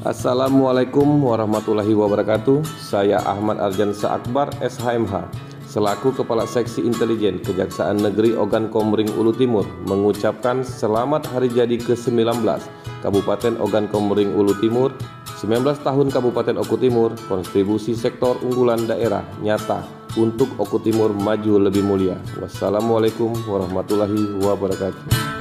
Assalamualaikum warahmatullahi wabarakatuh. Saya Ahmad Arjansa Akbar, SHMH, selaku Kepala Seksi Intelijen Kejaksaan Negeri Ogan Komering Ulu Timur mengucapkan selamat hari jadi ke-19 Kabupaten Ogan Komering Ulu Timur 19 tahun Kabupaten Oku Timur, kontribusi sektor unggulan daerah nyata untuk Oku Timur maju lebih mulia. Wassalamualaikum warahmatullahi wabarakatuh.